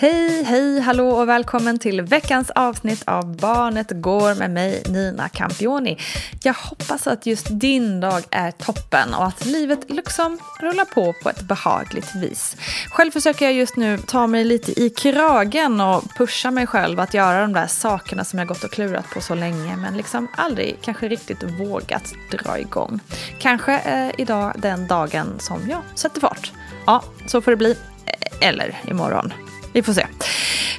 Hej, hej, hallå och välkommen till veckans avsnitt av Barnet går med mig, Nina Campioni. Jag hoppas att just din dag är toppen och att livet liksom rullar på på ett behagligt vis. Själv försöker jag just nu ta mig lite i kragen och pusha mig själv att göra de där sakerna som jag gått och klurat på så länge men liksom aldrig kanske riktigt vågat dra igång. Kanske är idag den dagen som jag sätter fart. Ja, så får det bli. E-, eller imorgon. Vi får se.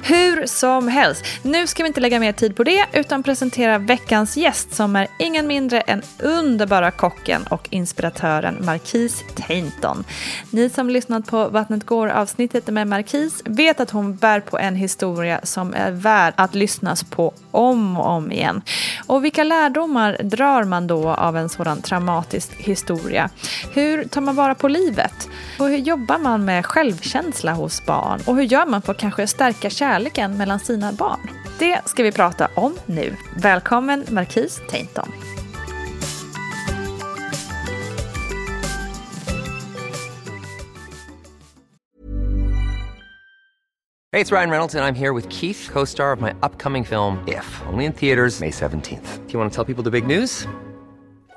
Hur som helst, nu ska vi inte lägga mer tid på det utan presentera veckans gäst som är ingen mindre än underbara kocken och inspiratören Marquise Tainton. Ni som lyssnat på Vattnet går-avsnittet med Marquise vet att hon bär på en historia som är värd att lyssnas på om och om igen. Och vilka lärdomar drar man då av en sådan traumatisk historia? Hur tar man vara på livet? Och hur jobbar man med självkänsla hos barn? Och hur gör man på att kanske stärka kärleken mellan sina barn? Det ska vi prata om nu. Välkommen Marquis Tainton. Hej, det är Ryan Reynolds och jag är här med Keith, co-star of my upcoming film If, only in theaters May 17th. Do you want to tell people the big news?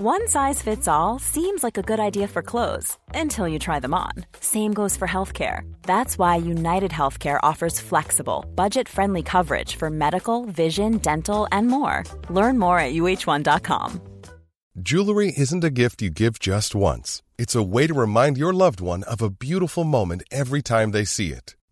One size fits all seems like a good idea for clothes until you try them on. Same goes for healthcare. That's why United Healthcare offers flexible, budget friendly coverage for medical, vision, dental, and more. Learn more at uh1.com. Jewelry isn't a gift you give just once, it's a way to remind your loved one of a beautiful moment every time they see it.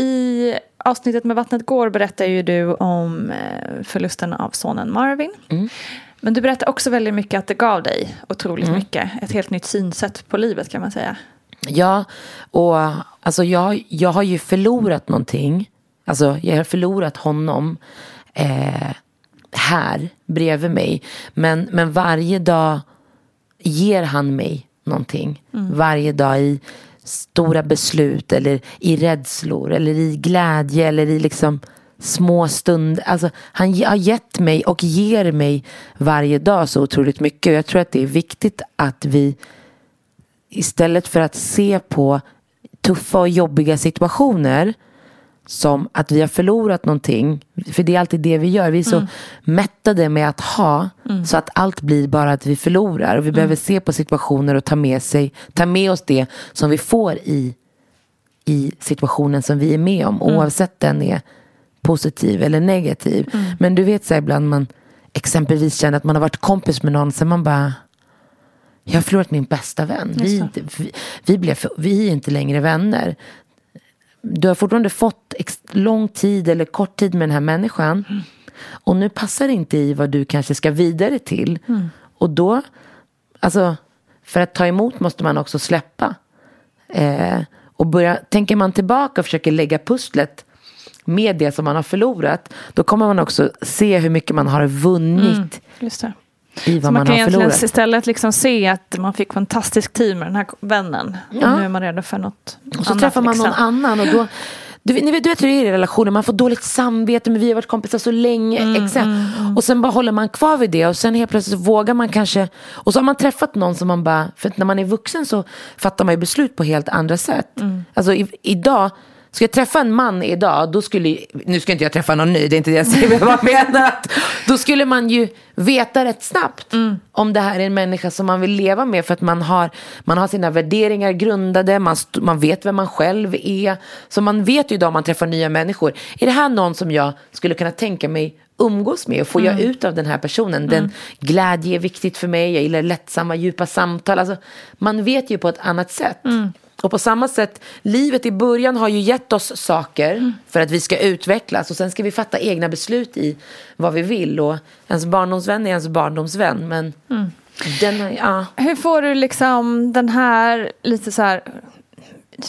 I avsnittet med Vattnet går berättar ju du om eh, förlusten av sonen Marvin. Mm. Men du berättar också väldigt mycket att det gav dig otroligt mycket. Ett helt nytt synsätt på livet kan man säga. Ja, och alltså jag, jag har ju förlorat någonting. Alltså jag har förlorat honom eh, här bredvid mig. Men, men varje dag ger han mig någonting. Varje dag i stora beslut eller i rädslor eller i glädje eller i liksom små stunder. Alltså, han har gett mig och ger mig varje dag så otroligt mycket. Och jag tror att det är viktigt att vi istället för att se på tuffa och jobbiga situationer som att vi har förlorat någonting. För det är alltid det vi gör. Vi är så mättade med att ha så att allt blir bara att vi förlorar. Och vi behöver se på situationer och ta med, sig, ta med oss det som vi får i, i situationen som vi är med om. Oavsett den är positiv eller negativ. Men du vet så här, ibland man exempelvis känner att man har varit kompis med någon. Så man bara jag har förlorat min bästa vän. Vi inte, vi, vi, blev, vi är inte längre vänner. Du har fortfarande fått lång tid eller kort tid med den här människan. Och nu passar det inte i vad du kanske ska vidare till. Och då, alltså, för att ta emot måste man också släppa. Eh, och börja, tänker man tillbaka och försöker lägga pusslet med det som man har förlorat, då kommer man också se hur mycket man har vunnit det. I vad Så man, man, kan har egentligen förlorat. istället liksom se att man fick fantastisk tid med den här vännen. Ja. Och nu är man redo för något Och så annat. träffar man någon liksom. annan och då du, ni vet, du vet hur det är i relationer, man får dåligt samvete men vi har varit kompisar så länge. Mm, exakt. Och sen bara håller man kvar vid det och sen helt plötsligt vågar man kanske. Och så har man träffat någon som man bara, för när man är vuxen så fattar man ju beslut på helt andra sätt. Mm. Alltså i, idag, ska jag träffa en man idag, då skulle, nu ska inte jag träffa någon ny, det är inte det jag säger, men bara menar då skulle man ju veta rätt snabbt om det här är en människa som man vill leva med för att man har, man har sina värderingar grundade, man, man vet vem man själv är. Så man vet ju idag om man träffar nya människor, är det här någon som jag skulle kunna tänka mig umgås med och får jag ut av den här personen? Den glädje är viktigt för mig, jag gillar lättsamma, djupa samtal. Alltså, man vet ju på ett annat sätt. Och på samma sätt, livet i början har ju gett oss saker för att vi ska utvecklas och sen ska vi fatta egna beslut i vad vi vill. Och ens barndomsvän är ens barndomsvän. Men den, är- ja. Hur får du liksom den här lite så här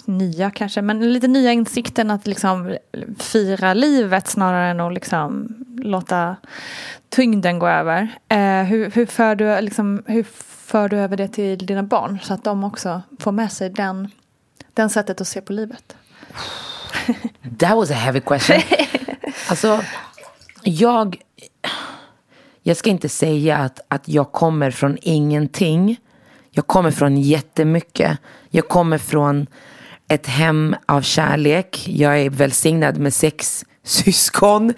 nya kanske, men lite nya insikten att liksom fira livet snarare än att liksom låta tyngden gå över. Eh, hur, hur, för du, liksom, hur för du över det till dina barn så att de också får med sig den, den sättet att se på livet? That was a heavy question. alltså, jag, jag ska inte säga att, att jag kommer från ingenting. Jag kommer från jättemycket. Jag kommer från ett hem av kärlek. Jag är välsignad med sex syskon.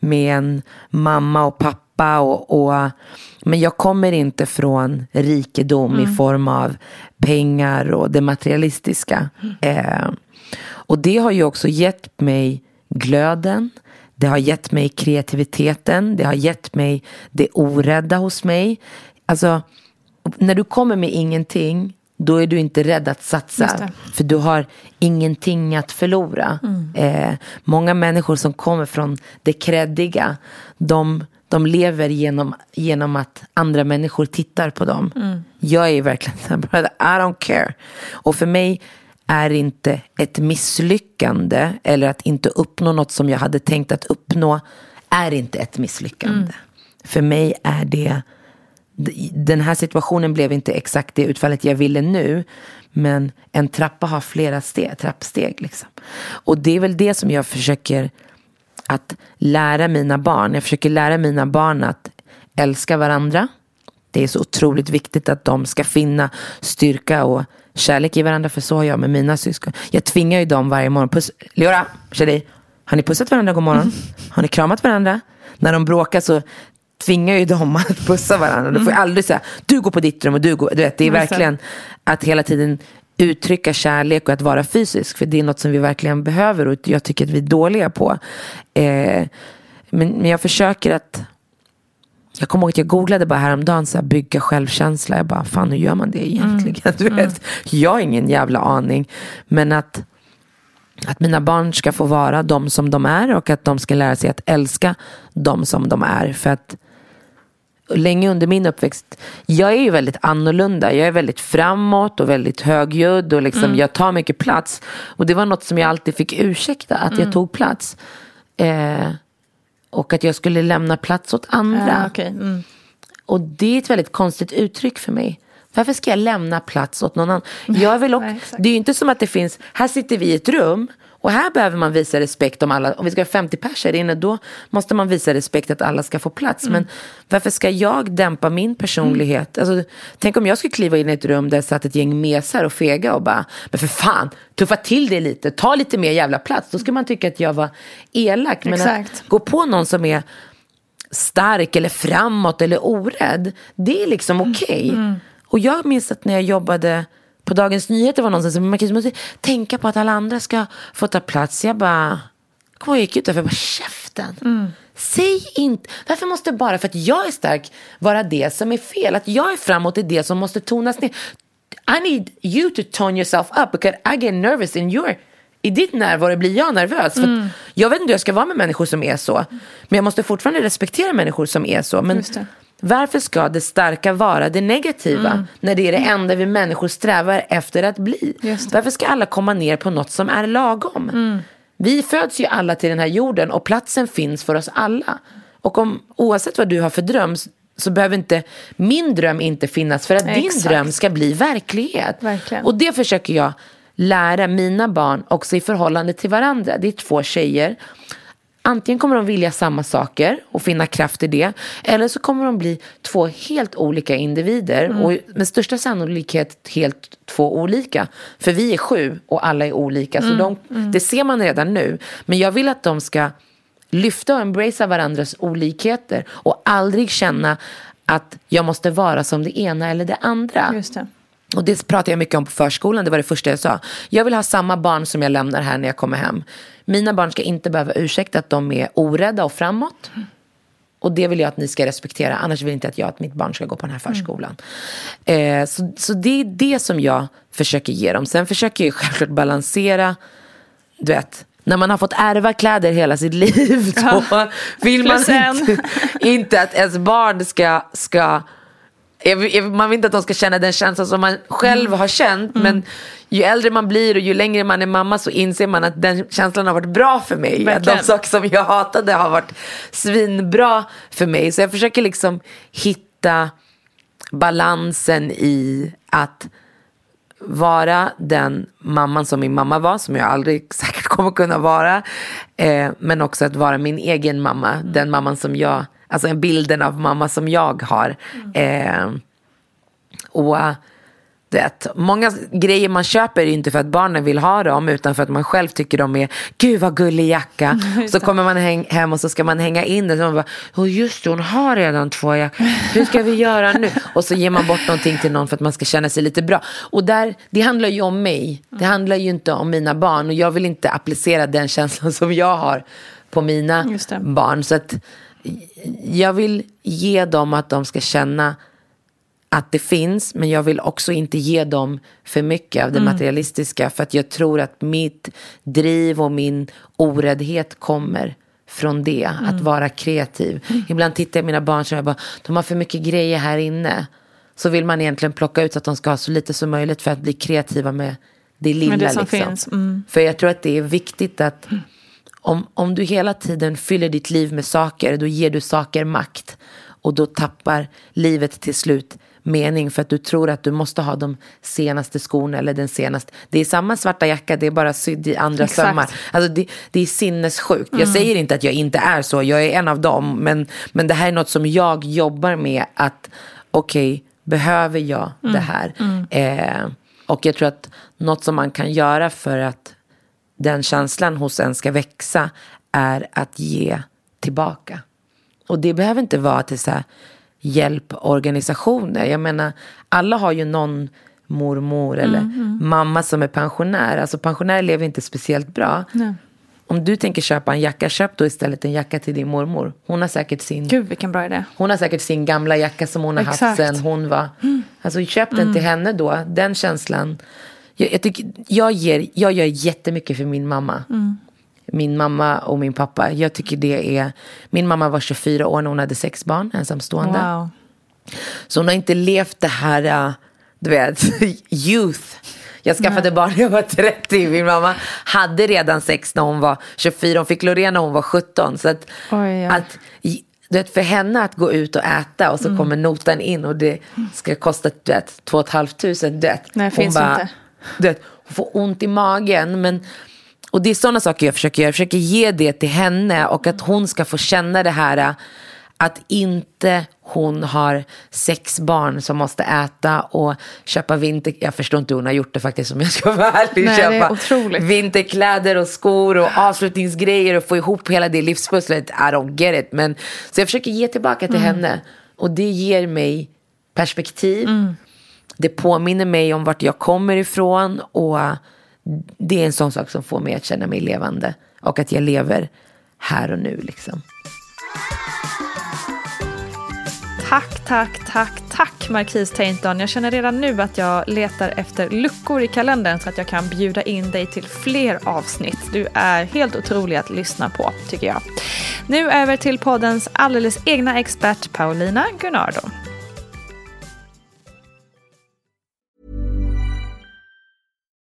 Med en mamma och pappa. Och, och, men jag kommer inte från rikedom i form av pengar och det materialistiska. Eh, och det har ju också gett mig glöden. Det har gett mig kreativiteten. Det har gett mig det orädda hos mig. Alltså, när du kommer med ingenting, då är du inte rädd att satsa. För du har ingenting att förlora. Eh, många människor som kommer från det kreddiga, de, de lever genom, genom att andra människor tittar på dem. Jag är verkligen så här, I don't care. Och för mig är inte ett misslyckande eller att inte uppnå något som jag hade tänkt att uppnå är inte ett misslyckande. För mig är det den här situationen blev inte exakt det utfallet jag ville nu. Men en trappa har flera steg, trappsteg. Liksom. Och det är väl det som jag försöker att lära mina barn. Jag försöker lära mina barn att älska varandra. Det är så otroligt viktigt att de ska finna styrka och kärlek i varandra. För så har jag med mina syskon. Jag tvingar ju dem varje morgon. Puss, Leora, tjej har ni pussat varandra god morgon? Har ni kramat varandra? När de bråkar så tvingar ju dem att pussa varandra. Du får ju aldrig säga, du går på ditt rum och du går. Du vet, det är verkligen att hela tiden uttrycka kärlek och att vara fysisk. För det är något som vi verkligen behöver och jag tycker att vi är dåliga på. Eh, men, men jag försöker att jag kommer ihåg att jag googlade bara häromdagen så här, bygga självkänsla. Jag bara, fan hur gör man det egentligen? Du vet, jag har ingen jävla aning. Men att, att mina barn ska få vara de som de är och att de ska lära sig att älska de som de är. För att länge under min uppväxt, jag är ju väldigt annorlunda. Jag är väldigt framåt och väldigt högljudd och liksom, jag tar mycket plats. Och det var något som jag alltid fick ursäkta, att jag tog plats. Eh, och att jag skulle lämna plats åt andra. Ja, okej. Mm. Och det är ett väldigt konstigt uttryck för mig. Varför ska jag lämna plats åt någon annan? Jag vill också, Nej, det är ju inte som att det finns, här sitter vi i ett rum och här behöver man visa respekt om alla, om vi ska ha 50 pers här inne då måste man visa respekt att alla ska få plats. Mm. Men varför ska jag dämpa min personlighet? Alltså, tänk om jag skulle kliva in i ett rum där det satt ett gäng mesar och fega och bara, men för fan, tuffa till det lite, ta lite mer jävla plats. Då skulle man tycka att jag var elak. Men Exakt. att gå på någon som är stark eller framåt eller orädd. Det är liksom okej. Och jag minns att när jag jobbade på Dagens Nyheter var någon som man måste tänka på att alla andra ska få ta plats. Jag bara, kom jag gick ut därför jag bara käften. Säg inte, varför måste bara för att jag är stark vara det som är fel? Att jag är framåt är det som måste tonas ner. I need you to tone yourself up because I get nervous in your i ditt närvaro blir jag nervös. För Mm. Jag vet inte hur jag ska vara med människor som är så. Men jag måste fortfarande respektera människor som är så. Men. Varför ska det starka vara det negativa? Mm. När det är det enda vi människor strävar efter att bli. Varför ska alla komma ner på något som är lagom? Vi föds ju alla till den här jorden och platsen finns för oss alla. Och om, oavsett vad du har för dröm så behöver inte min dröm inte finnas för att din Exakt. dröm ska bli verklighet. Verkligen. Och det försöker jag lära mina barn också i förhållande till varandra. Det är två tjejer. Antingen kommer de vilja samma saker och finna kraft i det. Eller så kommer de bli två helt olika individer. Och med största sannolikhet helt två olika. För vi är sju och alla är olika. Så de, det ser man redan nu. Men jag vill att de ska lyfta och embracea varandras olikheter. Och aldrig känna att jag måste vara som det ena eller det andra. Just det. Och det pratar jag mycket om på förskolan, det var det första jag sa. Jag vill ha samma barn som jag lämnar här när jag kommer hem. Mina barn ska inte behöva ursäkta att de är orädda och framåt. Och det vill jag att ni ska respektera, annars vill inte att jag att mitt barn ska gå på den här förskolan. Eh, så, så det är det som jag försöker ge dem. Sen försöker jag självklart balansera, du vet, när man har fått ärva kläder hela sitt liv då vill man inte, inte att ens barn ska, ska man vill inte att de ska känna den känslan som man själv har känt. Men ju äldre man blir och ju längre man är mamma så inser man att den känslan har varit bra för mig. Att de saker som jag hatade har varit svinbra för mig. Så jag försöker liksom hitta balansen i att vara den mamman som min mamma var, som jag aldrig säkert kommer kunna vara. Eh, men också att vara min egen mamma, den mamman som jag, alltså bilden av mamma som jag har. Eh, och du vet, många grejer man köper är inte för att barnen vill ha dem utan för att man själv tycker de är, gud vad gullig jacka. så kommer man hem och så ska man hänga in den. Så man bara, oh just det, hon har redan två jackor. Hur ska vi göra nu? Och så ger man bort någonting till någon för att man ska känna sig lite bra. Och där, det handlar ju om mig. Det handlar ju inte om mina barn. Och jag vill inte applicera den känslan som jag har på mina det. barn. Så att jag vill ge dem att de ska känna att det finns, men jag vill också inte ge dem för mycket av det materialistiska. För att jag tror att mitt driv och min oräddhet kommer från det, att vara kreativ. Ibland tittar jag på mina barn och jag bara, de har för mycket grejer här inne. Så vill man egentligen plocka ut så att de ska ha så lite som möjligt för att bli kreativa med det lilla. Med det som liksom. finns, mm. För jag tror att det är viktigt att om, om du hela tiden fyller ditt liv med saker, då ger du saker makt. Och då tappar livet till slut mening för att du tror att du måste ha de senaste skorna eller den senaste. Det är samma svarta jacka, det är bara sydd i andra Exakt. Mm. sömmar. Alltså det, det är sinnessjukt. Jag säger inte att jag inte är så, jag är en av dem. Men, men det här är något som jag jobbar med att, okej, behöver jag Mm. det här? Eh, och jag tror att något som man kan göra för att den känslan hos en ska växa är att ge tillbaka. Och det behöver inte vara till så här hjälporganisationer. Jag menar, alla har ju någon mormor eller mamma som är pensionär. Alltså pensionärer lever inte speciellt bra. Om du tänker köpa en jacka, köp då istället en jacka till din mormor. Hon har säkert sin, Gud vilken bra idé. hon har säkert sin gamla jacka som hon har haft Exakt. sen hon var... Alltså köp den till henne då, den känslan. Jag, jag, tycker, jag, ger, jag gör jättemycket för min mamma. Min mamma och min pappa. Jag tycker det är... Min mamma var 24 år när hon hade sex barn, ensamstående. Wow. Så hon har inte levt det här, äh, du vet, youth. Jag skaffade barn när jag var 30. Min mamma hade redan sex när hon var 24. Hon fick Lorena när hon var 17. Så att, Oj, oj. att du vet, för henne att gå ut och äta och så Mm. kommer notan in och det ska kosta du vet, 2 500. Du vet. Nej, Hon finns inte. Du vet, hon får ont i magen. Men, och det är sådana saker jag försöker göra. Jag försöker ge det till henne och att hon ska få känna det här att inte hon har sex barn som måste äta och köpa vinter... Jag förstår inte hur hon har gjort det faktiskt om jag ska vara ärlig. Nej, det är köpa otroligt. vinterkläder och skor och avslutningsgrejer och få ihop hela det livspusslet. I don't get it. Men, så jag försöker ge tillbaka till henne. Och det ger mig perspektiv. Det påminner mig om vart jag kommer ifrån. Och det är en sån sak som får mig att känna mig levande. Och att jag lever här och nu liksom. Tack, tack, tack, tack Marquis Tainton. Jag känner redan nu att jag letar efter luckor i kalendern så att jag kan bjuda in dig till fler avsnitt. Du är helt otrolig att lyssna på, tycker jag. Nu över till poddens alldeles egna expert Paulina Gunnardo.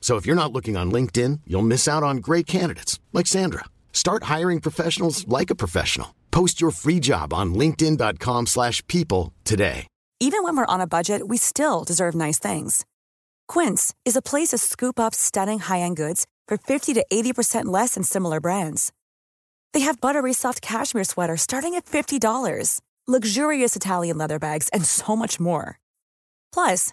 So if you're not looking on LinkedIn, you'll miss out on great candidates like Sandra. Start hiring professionals like a professional. Post your free job on linkedin.com/people today. Even when we're on a budget, we still deserve nice things. Quince is a place to scoop up stunning high-end goods for 50 to 80% less than similar brands. They have buttery soft cashmere sweaters starting at $50, luxurious Italian leather bags, and so much more. Plus,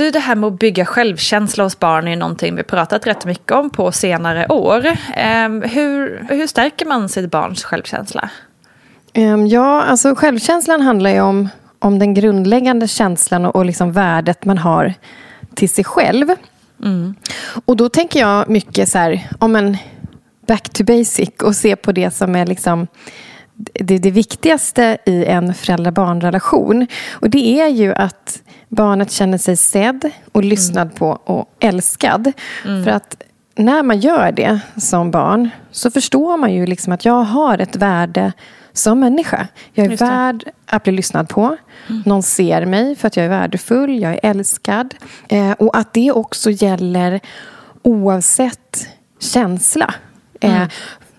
Du, det här med att bygga självkänsla hos barn är någonting vi pratat rätt mycket om på senare år. Ehm, hur, hur stärker man sitt barns självkänsla? Um, ja, alltså självkänslan handlar ju om, om den grundläggande känslan och, och liksom värdet man har till sig själv. Mm. Och då tänker jag mycket så här, om en back to basic och se på det som är liksom det, det viktigaste i en föräldrar-barn-relation. Och det är ju att barnet känner sig sedd och lyssnad på och älskad. Mm. För att när man gör det som barn så förstår man ju liksom att jag har ett värde som människa. Jag är värd att bli lyssnad på. Någon ser mig för att jag är värdefull, jag är älskad. Eh, och att det också gäller oavsett känsla. Eh,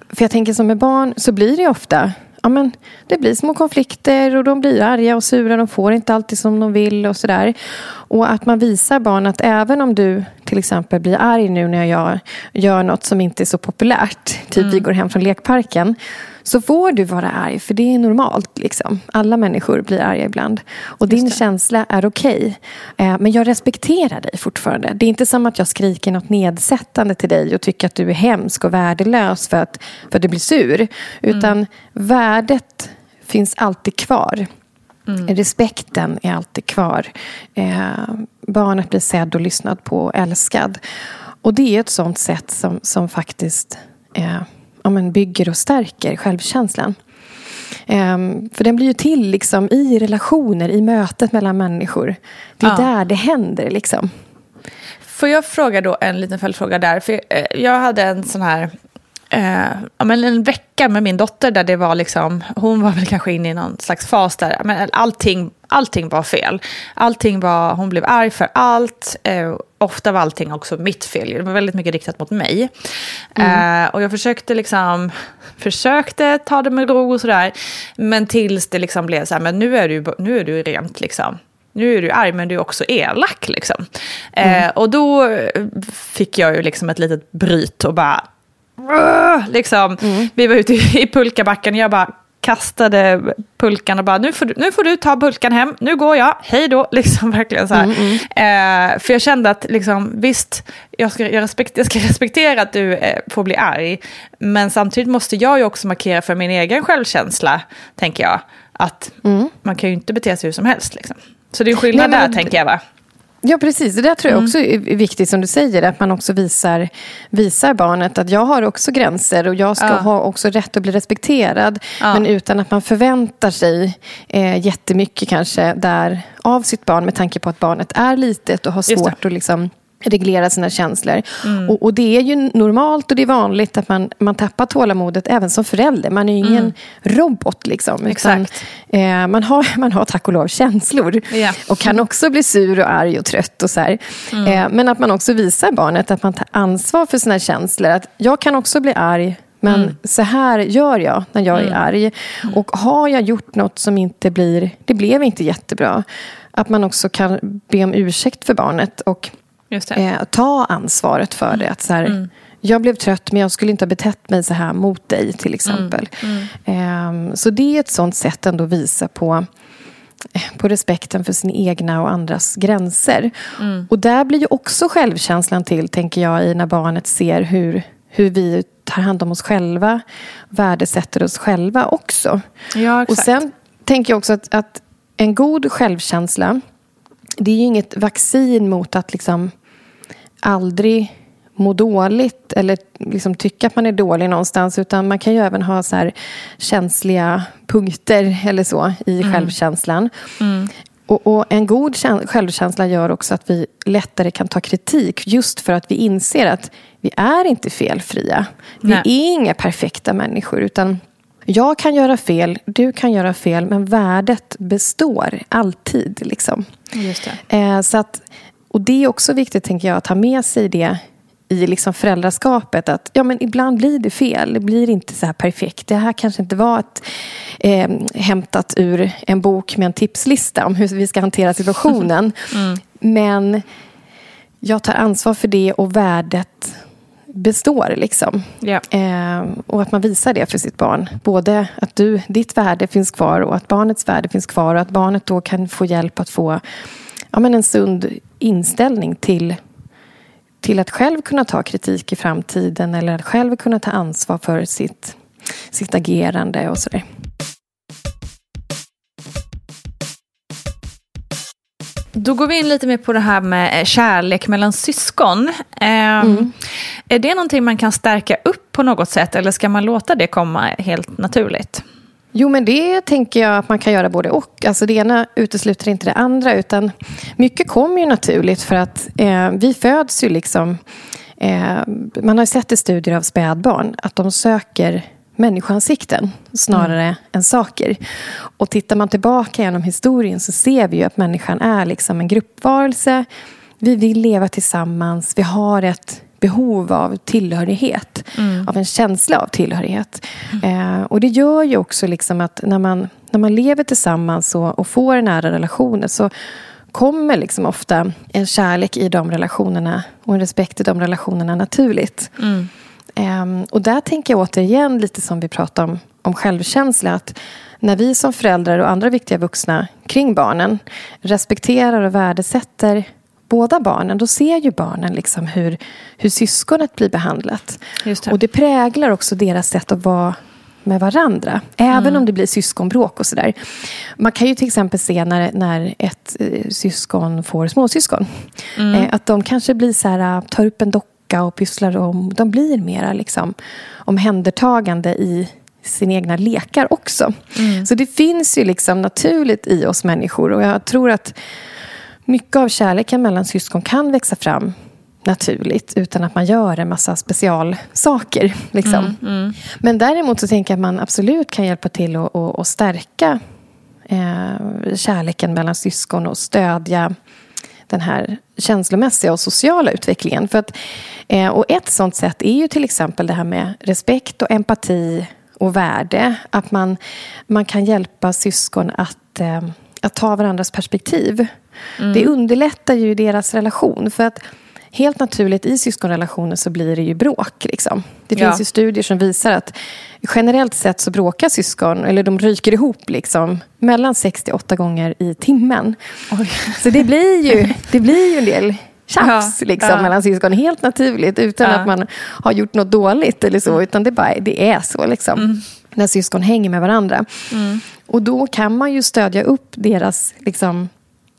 för jag tänker som med barn så blir det ofta Ja, men det blir små konflikter och de blir arga och sura. De får inte alltid som de vill och sådär. Och att man visar barn att även om du till exempel blir arg nu när jag gör, något som inte är så populärt. Typ vi går hem från lekparken. Så får du vara arg, för det är normalt. Liksom. Alla människor blir arga ibland. Och din känsla är okej. Eh, men jag respekterar dig fortfarande. Det är inte som att jag skriker något nedsättande till dig och tycker att du är hemsk och värdelös för att, för att du blir sur. Utan värdet finns alltid kvar. Respekten är alltid kvar. Eh, barnet blir sedd och lyssnad på och älskad. Och det är ett sånt sätt som, som faktiskt eh, ja, men bygger och stärker självkänslan. Eh, för den blir ju till liksom, i relationer, i mötet mellan människor. Det är Ja. där det händer. Liksom. Får jag fråga då en liten följdfråga där? För eh, jag hade en sån här... Eh, ja, men en vecka med min dotter där det var liksom... Hon var väl kanske inne i någon slags fas där men allting, allting var fel. Allting var... Hon blev arg för allt. Eh, ofta var allting också mitt fel. Det var väldigt mycket riktat mot mig. Eh, och jag försökte liksom... Försökte ta det med ro och sådär. Men tills det liksom blev så här, men nu är du, nu är du rent liksom nu är du arg men du är också elak. Liksom. Eh, och då eh, fick jag ju liksom ett litet bryt och bara... Liksom, Vi var ute i pulkabacken och jag bara... kastade pulkan och bara nu får, du, nu får du ta pulkan hem, nu går jag, hej då. Liksom verkligen så mm, mm. Eh, för jag kände att liksom, visst, jag ska, jag, respekt, jag ska respektera att du eh, får bli arg. Men samtidigt måste jag ju också markera för min egen självkänsla, tänker jag. Att mm. man kan ju inte bete sig hur som helst. Liksom. Så det är skillnad Nej, men, där, tänker jag va? Ja, precis. Det där tror jag mm. också är viktigt som du säger. Att man också visar, visar barnet att jag har också gränser och jag ska ja. ha också rätt att bli respekterad. Ja. Men utan att man förväntar sig eh, jättemycket kanske där av sitt barn med tanke på att barnet är litet och har svårt att liksom reglera sina känslor. Mm. Och, och, det är ju normalt och det är vanligt att man, man tappar tålamodet även som förälder. Man är ju ingen mm. robot. Liksom, utan, eh, man, har, man har tack och lov känslor. Yeah. Och kan också bli sur och arg och trött. Och så mm. eh, men att man också visar barnet att man tar ansvar för sina känslor. Att jag kan också bli arg. Men mm. så här gör jag när jag är mm. arg. Mm. Och har jag gjort något som inte blir, det blev inte jättebra. Att man också kan be om ursäkt för barnet. Och Eh, ta ansvaret för det. Att så här, mm. Jag blev trött men jag skulle inte ha betett mig så här mot dig till exempel. Mm. Mm. Eh, så det är ett sånt sätt ändå att visa på eh, på respekten för sina egna och andras gränser. Mm. Och där blir ju också självkänslan till, tänker jag, i när barnet ser hur, hur vi tar hand om oss själva, värdesätter oss själva också. Ja, och sen tänker jag också att, att en god självkänsla, det är ju inget vaccin mot att liksom aldrig må dåligt eller liksom tycka att man är dålig någonstans. Utan man kan ju även ha så här känsliga punkter eller så i mm. självkänslan. Mm. Och, och, en god självkänsla gör också att vi lättare kan ta kritik. Just för att vi inser att vi är inte felfria. Vi Nej. är inga perfekta människor. Utan jag kan göra fel, du kan göra fel. Men värdet består alltid. Liksom. Just det. Eh, så att och det är också viktigt, tänker jag, att ha med sig det i liksom föräldraskapet. Att ja, men ibland blir det fel. Det blir inte så här perfekt. Det här kanske inte var ett, eh, hämtat ur en bok med en tipslista om hur vi ska hantera situationen. Mm. Men jag tar ansvar för det och värdet består. Liksom. Yeah. Eh, och att man visar det för sitt barn. Både att du, ditt värde finns kvar och att barnets värde finns kvar. Och att barnet då kan få hjälp att få ja, men en sund inställning till, till att själv kunna ta kritik i framtiden eller att själv kunna ta ansvar för sitt, sitt agerande och sådär. Då går vi in lite mer på det här med kärlek mellan syskon. Eh, mm. Är det någonting man kan stärka upp på något sätt eller ska man låta det komma helt naturligt? Jo, men det tänker jag att man kan göra både och. Alltså det ena utesluter inte det andra. utan Mycket kommer ju naturligt för att eh, vi föds ju liksom... Eh, man har sett i studier av spädbarn att de söker människoansikten snarare mm. än saker. Och tittar man tillbaka genom historien så ser vi ju att människan är liksom en gruppvarelse. Vi vill leva tillsammans. Vi har ett behov av tillhörighet. Mm. Av en känsla av tillhörighet. Mm. Eh, och det gör ju också liksom att när man, när man lever tillsammans och, och får nära relationer så kommer liksom ofta en kärlek i de relationerna och en respekt i de relationerna naturligt. Mm. Eh, och där tänker jag återigen lite som vi pratade om, om självkänsla. Att när vi som föräldrar och andra viktiga vuxna kring barnen respekterar och värdesätter båda barnen, då ser ju barnen liksom hur, hur syskonet blir behandlat. Det. Och det präglar också deras sätt att vara med varandra. Även mm. om det blir syskonbråk och sådär. Man kan ju till exempel se när, när ett eh, syskon får småsyskon. Mm. Eh, att de kanske blir så här, tar upp en docka och pysslar om. De blir mera liksom, omhändertagande i sina egna lekar också. Mm. Så det finns ju liksom naturligt i oss människor. Och jag tror att mycket av kärleken mellan syskon kan växa fram naturligt utan att man gör en massa specialsaker. Liksom. Mm, mm. Men däremot så tänker jag att man absolut kan hjälpa till att, att, att stärka eh, kärleken mellan syskon och stödja den här känslomässiga och sociala utvecklingen. För att, eh, och ett sånt sätt är ju till exempel det här med respekt och empati och värde. Att man, man kan hjälpa syskon att, eh, att ta varandras perspektiv. Mm. Det underlättar ju deras relation. För att helt naturligt i syskonrelationer så blir det ju bråk. Liksom. Det finns Ja. ju studier som visar att generellt sett så bråkar syskon, eller de ryker ihop liksom, mellan 6 till 8 gånger i timmen. Så det blir ju, det blir ju en del tjafs Ja, liksom, ja. mellan syskon. Helt naturligt, utan Ja. att man har gjort något dåligt eller så. Utan det, bara, det är så liksom. När syskon hänger med varandra. Och då kan man ju stödja upp deras liksom,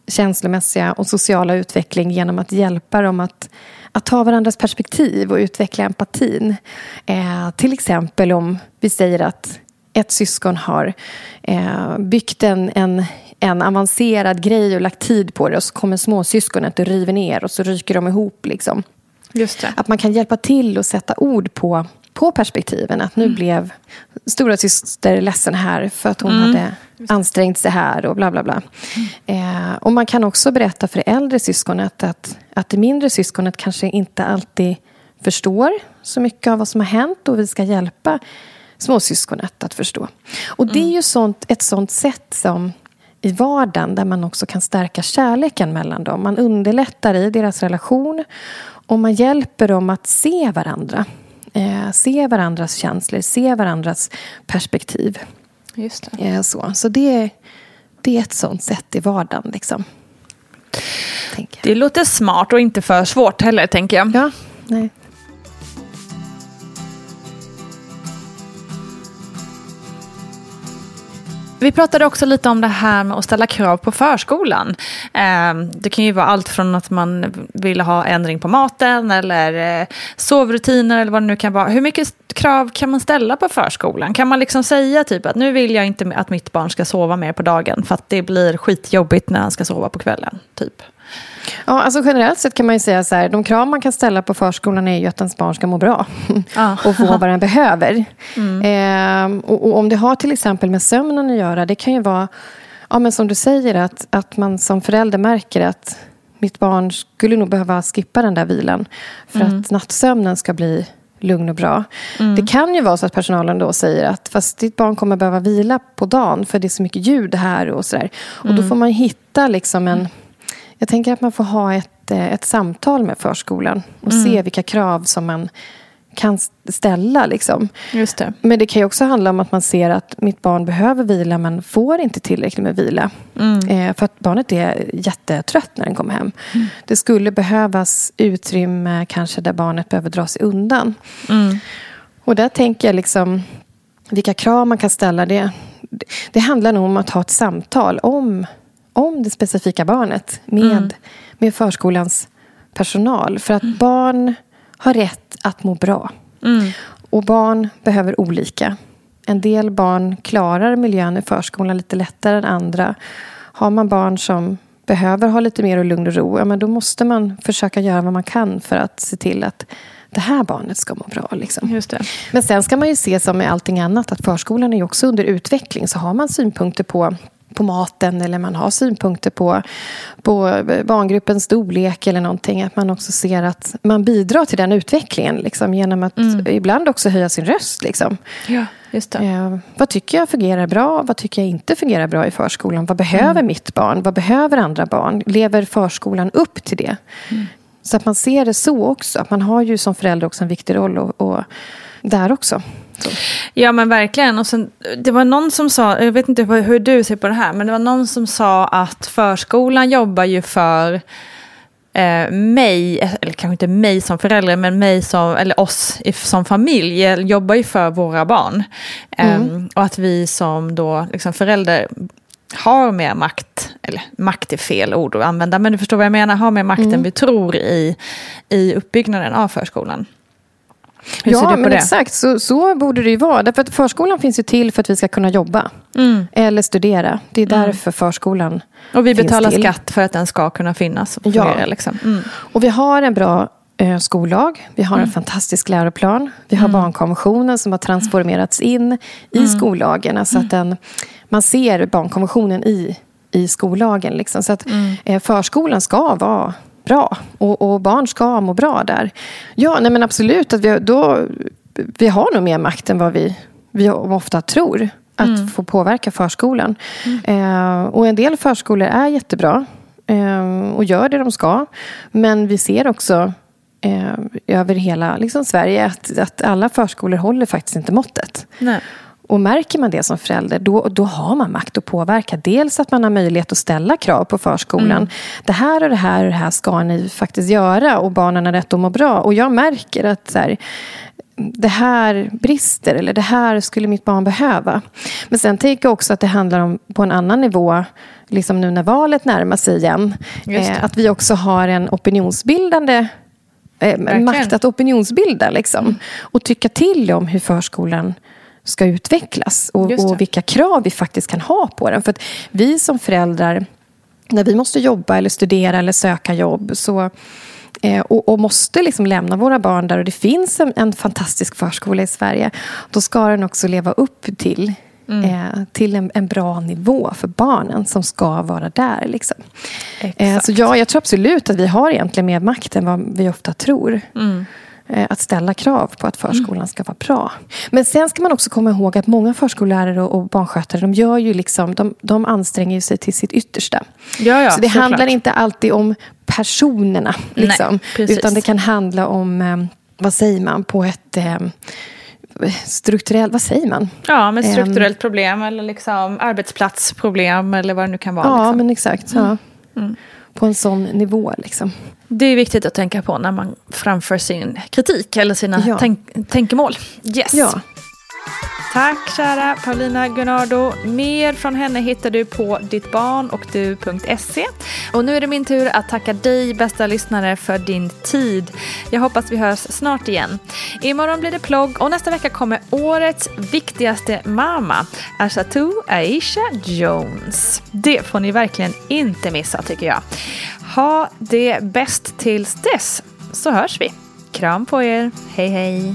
känslomässiga och sociala utveckling genom att hjälpa dem att, att ta varandras perspektiv och utveckla empatin. Eh, till exempel om vi säger att ett syskon har eh, byggt en, en, en avancerad grej och lagt tid på det och så kommer småsyskonet och river ner och så ryker de ihop. Liksom. Att man kan hjälpa till och sätta ord på, på perspektiven. Att nu blev stora syster ledsen här för att hon hade ansträngt sig här och bla bla bla. Eh, och man kan också berätta för det äldre syskonet att, att det mindre syskonet kanske inte alltid förstår så mycket av vad som har hänt och vi ska hjälpa småsyskonet att förstå. Och det är ju sånt, ett sånt sätt som i vardagen där man också kan stärka kärleken mellan dem. Man underlättar i deras relation och man hjälper dem att se varandra. Eh, se varandras känslor, se varandras perspektiv. Just det. Eh, så så det, det är ett sånt sätt i vardagen. Liksom. Det låter smart och inte för svårt heller, tänker jag. Ja, nej. Vi pratade också lite om det här med att ställa krav på förskolan. Ehm, det kan ju vara allt från att man vill ha ändring på maten eller eh, sovrutiner eller vad det nu kan vara. Hur mycket krav kan man ställa på förskolan? Kan man liksom säga typ att nu vill jag inte att mitt barn ska sova mer på dagen för att det blir skitjobbigt när han ska sova på kvällen? Typ. Ja, alltså generellt sett kan man ju säga så här, de krav man kan ställa på förskolan är ju att ens barn ska må bra Ja. och få vad den behöver. Ehm, och, och om det har till exempel med sömnen att göra, det kan ju vara, ja, men som du säger, att, att man som förälder märker att mitt barn skulle nog behöva skippa den där vilan för att nattsömnen ska bli lugn och bra. Det kan ju vara så att personalen då säger att fast ditt barn kommer behöva vila på dagen för det är så mycket ljud här och sådär. Och då får man hitta liksom en jag tänker att man får ha ett, eh, ett samtal med förskolan och se vilka krav som man kan ställa. Liksom. Det. Men det kan ju också handla om att man ser att mitt barn behöver vila men får inte tillräckligt med vila. Eh, för att barnet är jättetrött när den kommer hem. Det skulle behövas utrymme kanske där barnet behöver dra sig undan. Och där tänker jag liksom vilka krav man kan ställa. Det, det handlar nog om att ha ett samtal om, om det specifika barnet med, med förskolans personal. För att barn har rätt att må bra. Och barn behöver olika. En del barn klarar miljön i förskolan lite lättare än andra. Har man barn som behöver ha lite mer lugn och ro, ja, men då måste man försöka göra vad man kan för att se till att det här barnet ska må bra. Liksom. Just det. Men sen ska man ju se som med allting annat att förskolan är också under utveckling. Så har man synpunkter på på maten eller man har synpunkter på, på barngruppens storlek eller någonting. Att man också ser att man bidrar till den utvecklingen liksom, genom att ibland också höja sin röst. Liksom. Ja, just. Eh, vad tycker jag fungerar bra? Vad tycker jag inte fungerar bra i förskolan? Vad behöver mitt barn? Vad behöver andra barn? Lever förskolan upp till det? Så att man ser det så också. Att man har ju som förälder också en viktig roll och, och där också. Så. Ja men verkligen. Och sen, det var någon som sa, jag vet inte hur du ser på det här, men det var någon som sa att förskolan jobbar ju för eh, mig, eller kanske inte mig som förälder, men mig som, eller oss som familj jobbar ju för våra barn. Em, och att vi som då liksom förälder har mer makt, eller makt är fel ord att använda, men du förstår vad jag menar, har mer makt än vi tror i, i uppbyggnaden av förskolan. Hur ja, men det? exakt. Så, så borde det ju vara. Därför att förskolan finns ju till för att vi ska kunna jobba. Mm. Eller studera. Det är därför förskolan Och vi betalar till. skatt för att den ska kunna finnas och Ja. Liksom. Mm. Och vi har en bra eh, skollag. Vi har en fantastisk läroplan. Vi har barnkonventionen som har transformerats in i skollagen. Alltså att den, man ser barnkonventionen i, i skollagen. Liksom. Så att eh, förskolan ska vara bra. Och, och barn ska må bra där. Ja, nej men absolut. Att vi, då, vi har nog mer makt än vad vi, vi ofta tror. Att få påverka förskolan. Eh, och en del förskolor är jättebra. eh, Och gör det de ska. Men vi ser också eh, över hela liksom, Sverige att, att alla förskolor håller faktiskt inte måttet. Nej. Och märker man det som förälder, då, då har man makt att påverka. Dels att man har möjlighet att ställa krav på förskolan. Mm. Det här och det här och det här ska ni faktiskt göra och barnen har rätt att må bra. Och jag märker att så här, det här brister eller det här skulle mitt barn behöva. Men sen tänker jag också att det handlar om på en annan nivå, liksom nu när valet närmar sig igen, eh, att vi också har en opinionsbildande eh, makt att opinionsbilda liksom, mm. och tycka till om hur förskolan ska utvecklas och, och, vilka krav vi faktiskt kan ha på den. För att vi som föräldrar, när vi måste jobba eller studera eller söka jobb så eh, och, och, måste liksom lämna våra barn där och det finns en, en, fantastisk förskola i Sverige då ska den också leva upp till Mm. Eh, till en, en, bra nivå för barnen som ska vara där. Liksom. Eh, så ja, jag tror absolut att vi har egentligen mer makt än vad vi ofta tror. Mm. Eh, att ställa krav på att förskolan mm. ska vara bra. Men sen ska man också komma ihåg att många förskollärare och barnskötare de, gör ju liksom, de, de anstränger sig till sitt yttersta. Ja, ja, så det så handlar inte alltid om personerna. Liksom, Nej, utan det kan handla om, eh, vad säger man, på ett eh, strukturellt, vad säger man? Ja, men strukturellt problem eller liksom arbetsplatsproblem eller vad det nu kan vara. Ja, liksom. men exakt. Ja. Mm. På en sån nivå liksom. Det är viktigt att tänka på när man framför sin kritik eller sina ja. tänk tänkemål. Yes. Ja. Tack kära Paulina Gunnardo. Mer från henne hittar du på dittbarnochdu.se. Och nu är det min tur att tacka dig bästa lyssnare för din tid. Jag hoppas vi hörs snart igen. Imorgon blir det plogg och nästa vecka kommer årets viktigaste mamma, Ashatu Aisha Jones. Det får ni verkligen inte missa tycker jag. Ha det bäst tills dess så hörs vi. Kram på er. Hej hej.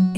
Thank you.